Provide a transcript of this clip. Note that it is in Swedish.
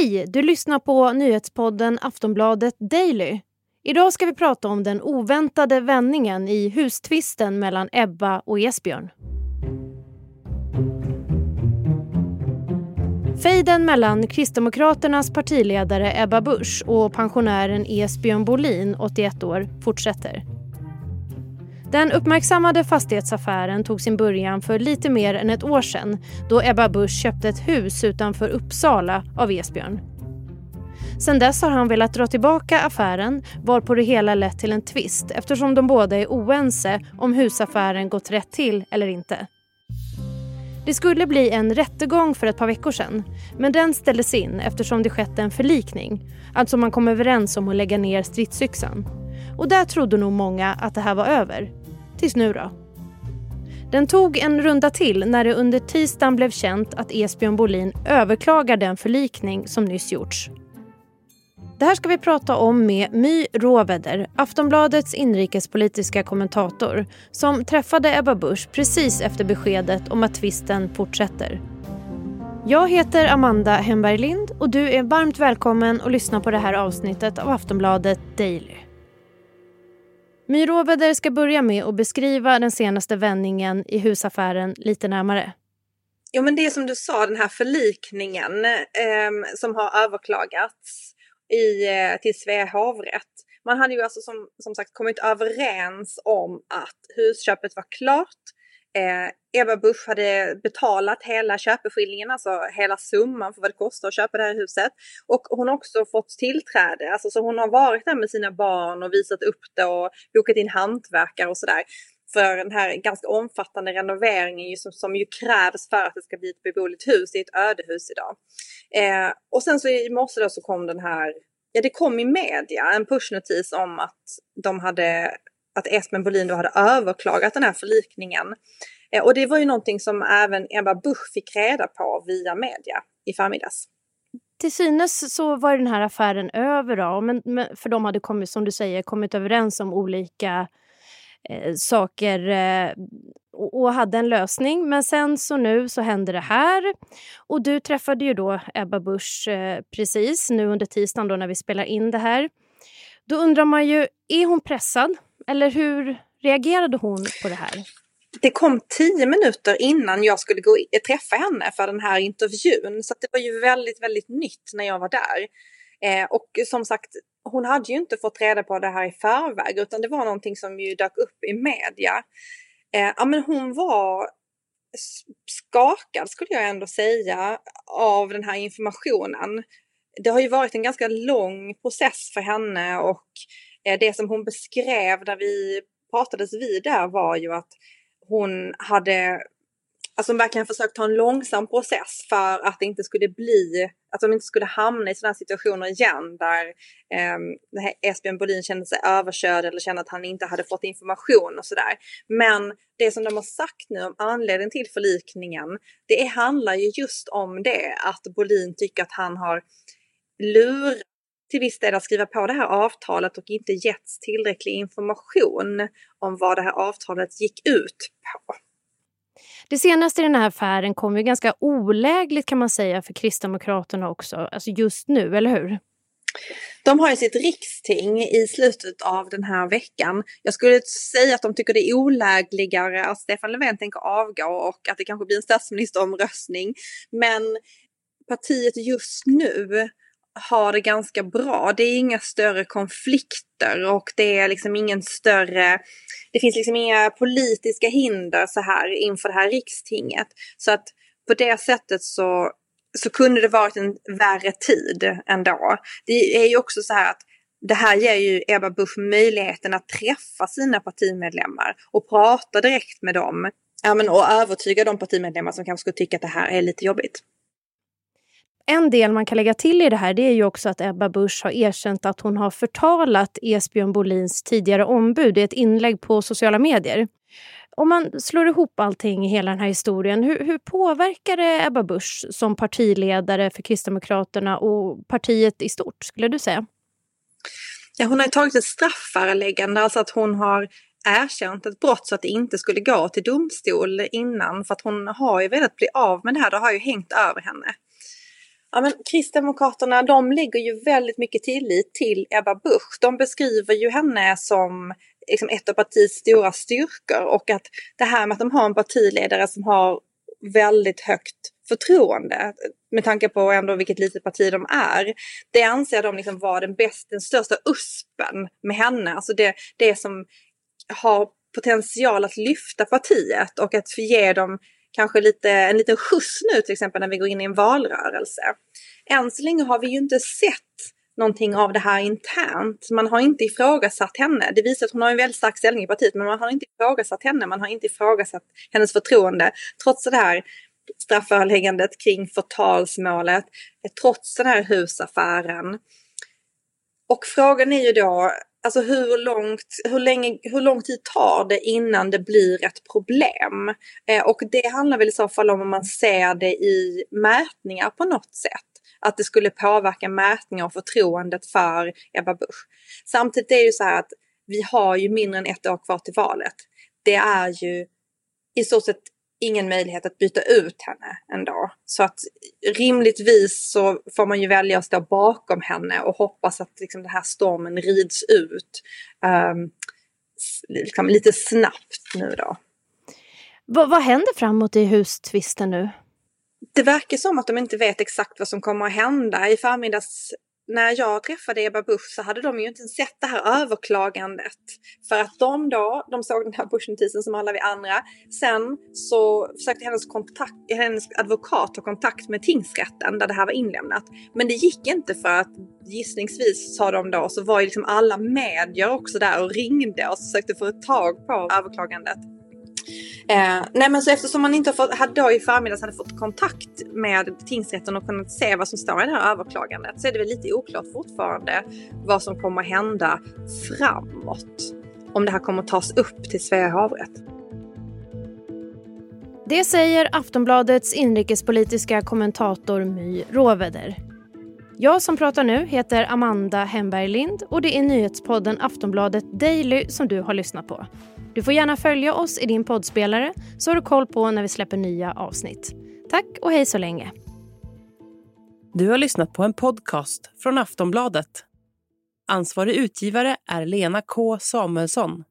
Hej! Du lyssnar på nyhetspodden Aftonbladet Daily. Idag ska vi prata om den oväntade vändningen i hustvisten mellan Ebba och Esbjörn. Fejden mellan Kristdemokraternas partiledare Ebba Busch och pensionären Esbjörn Bolin, 81 år, fortsätter. Den uppmärksammade fastighetsaffären tog sin början för lite mer än ett år sedan då Ebba Busch köpte ett hus utanför Uppsala av Esbjörn. Sen dess har han velat dra tillbaka affären varpå det hela lett till en tvist eftersom de båda är oense om husaffären gått rätt till eller inte. Det skulle bli en rättegång för ett par veckor sedan men den ställdes in eftersom det skett en förlikning, alltså man kom överens om att lägga ner stridsyxan. Och där trodde nog många att det här var över. Tills nu då. Den tog en runda till när det under tisdagen blev känt att Esbjörn Bolin överklagar den förlikning som nyss gjorts. Det här ska vi prata om med My Råvedder, Aftonbladets inrikespolitiska kommentator som träffade Ebba Busch precis efter beskedet om att tvisten fortsätter. Jag heter Amanda Hemberg Lind och du är varmt välkommen att lyssna på det här avsnittet av Aftonbladet Daily. My Råvedder ska börja med att beskriva den senaste vändningen i husaffären lite närmare. Ja, men det är som du sa, den här förlikningen eh, som har överklagats i, eh, till Svea hovrätt. Man hade ju alltså som, som sagt kommit överens om att husköpet var klart. Eh, Ebba Busch hade betalat hela köpeskillingen, alltså hela summan för vad det kostar att köpa det här huset. Och hon har också fått tillträde, alltså så hon har varit där med sina barn och visat upp det och bokat in hantverkare och sådär för den här ganska omfattande renoveringen ju som, som ju krävs för att det ska bli ett beboeligt hus. Det är ett ödehus idag. Eh, och sen så i morse då så kom den här, ja det kom i media en pushnotis om att de hade, att Esmen Bolin då hade överklagat den här förlikningen. Eh, och det var ju någonting som även Ebba Busch fick reda på via media i förmiddags. Till synes så var den här affären över då, men, men för de hade kommit, som du säger, kommit överens om olika eh, saker eh, och, och, hade en lösning. Men sen så nu så hände det här. Och du träffade ju då Ebba Busch eh, precis nu under tisdagen då när vi spelar in det här. Då undrar man ju, är hon pressad? Eller hur reagerade hon på det här? Det kom tio minuter innan jag skulle gå träffa henne för den här intervjun. Så det var ju väldigt, väldigt nytt när jag var där. Eh, och som sagt, hon hade ju inte fått reda på det här i förväg utan det var någonting som ju dök upp i media. Eh, ja, men hon var skakad skulle jag ändå säga av den här informationen. Det har ju varit en ganska lång process för henne och Eh, det som hon beskrev när vi pratades vid där var ju att hon hade alltså hon verkligen försökt ha en långsam process för att det inte skulle bli, att de inte skulle hamna i sådana situationer igen där eh, Esbjörn Bolin kände sig överkörd eller kände att han inte hade fått information och sådär. Men det som de har sagt nu om anledningen till förlikningen, det handlar ju just om det att Bolin tycker att han har lurat till viss del att skriva på det här avtalet och inte getts tillräcklig information om vad det här avtalet gick ut på. Det senaste i den här affären kom ju ganska olägligt kan man säga för Kristdemokraterna också, alltså just nu, eller hur? De har ju sitt riksting i slutet av den här veckan. Jag skulle säga att de tycker det är olägligare att Stefan Löfven tänker avgå och att det kanske blir en statsministeromröstning. Men partiet just nu har det ganska bra. Det är inga större konflikter och det är liksom ingen större, det finns liksom inga politiska hinder så här inför det här rikstinget. Så att på det sättet så, så kunde det varit en värre tid ändå. Det är ju också så här att det här ger ju Ebba Busch möjligheten att träffa sina partimedlemmar och prata direkt med dem. Ja, men, och övertyga de partimedlemmar som kanske skulle tycka att det här är lite jobbigt. En del man kan lägga till i det här det är ju också att Ebba Busch har erkänt att hon har förtalat Esbjörn Bolins tidigare ombud i ett inlägg på sociala medier. Om man slår ihop allting i hela den här historien, hur, hur påverkar det Ebba Busch som partiledare för Kristdemokraterna och partiet i stort, skulle du säga? Ja, hon har tagit ett strafföreläggande, alltså att hon har erkänt ett brott så att det inte skulle gå till domstol innan. För att hon har ju velat bli av med det här, det har ju hängt över henne Ja, men Kristdemokraterna de lägger ju väldigt mycket tillit till Ebba Busch. De beskriver ju henne som liksom, ett av partiets stora styrkor och att det här med att de har en partiledare som har väldigt högt förtroende med tanke på ändå vilket litet parti de är. Det anser de liksom vara den, bäst, den största uspen med henne, alltså det, det som har potential att lyfta partiet och att ge dem kanske lite, en liten skjuts nu till exempel när vi går in i en valrörelse. Än så länge har vi ju inte sett någonting av det här internt. Man har inte ifrågasatt henne. Det visar att hon har en väldigt stark ställning i partiet men man har inte ifrågasatt henne. Man har inte ifrågasatt hennes förtroende. Trots det här strafföreläggandet kring förtalsmålet, trots den här husaffären. Och frågan är ju då, alltså hur, långt, hur, länge, hur lång tid tar det innan det blir ett problem? Eh, och det handlar väl i så fall om om man ser det i mätningar på något sätt. Att det skulle påverka mätningar och förtroendet för Ebba Busch. Samtidigt är det ju så här att vi har ju mindre än ett år kvar till valet. Det är ju i så sett ingen möjlighet att byta ut henne ändå. Så att rimligtvis så får man ju välja att stå bakom henne och hoppas att liksom den här stormen rids ut um, liksom lite snabbt nu då. V vad händer framåt i hustvisten nu? Det verkar som att de inte vet exakt vad som kommer att hända. I förmiddags när jag träffade Ebba Busch så hade de ju inte sett det här överklagandet. För att de då, de såg den här Busch-notisen som alla vi andra. Sen så försökte hennes, kontakt, hennes advokat ta kontakt med tingsrätten där det här var inlämnat. Men det gick inte för att gissningsvis sa de då så var ju liksom alla medier också där och ringde och försökte få ett tag på överklagandet. Eh, nej men så eftersom man inte fått, hade då i förmiddags hade fått kontakt med tingsrätten och kunnat se vad som står i det här överklagandet så är det väl lite oklart fortfarande vad som kommer att hända framåt. Om det här kommer att tas upp till Svea hovrätt. Det säger Aftonbladets inrikespolitiska kommentator My Råveder. Jag som pratar nu heter Amanda Hemberg Lind och det är nyhetspodden Aftonbladet Daily som du har lyssnat på. Du får gärna följa oss i din poddspelare så har du koll på när vi släpper nya avsnitt. Tack och hej så länge. Du har lyssnat på en podcast från Aftonbladet. Ansvarig utgivare är Lena K Samuelsson.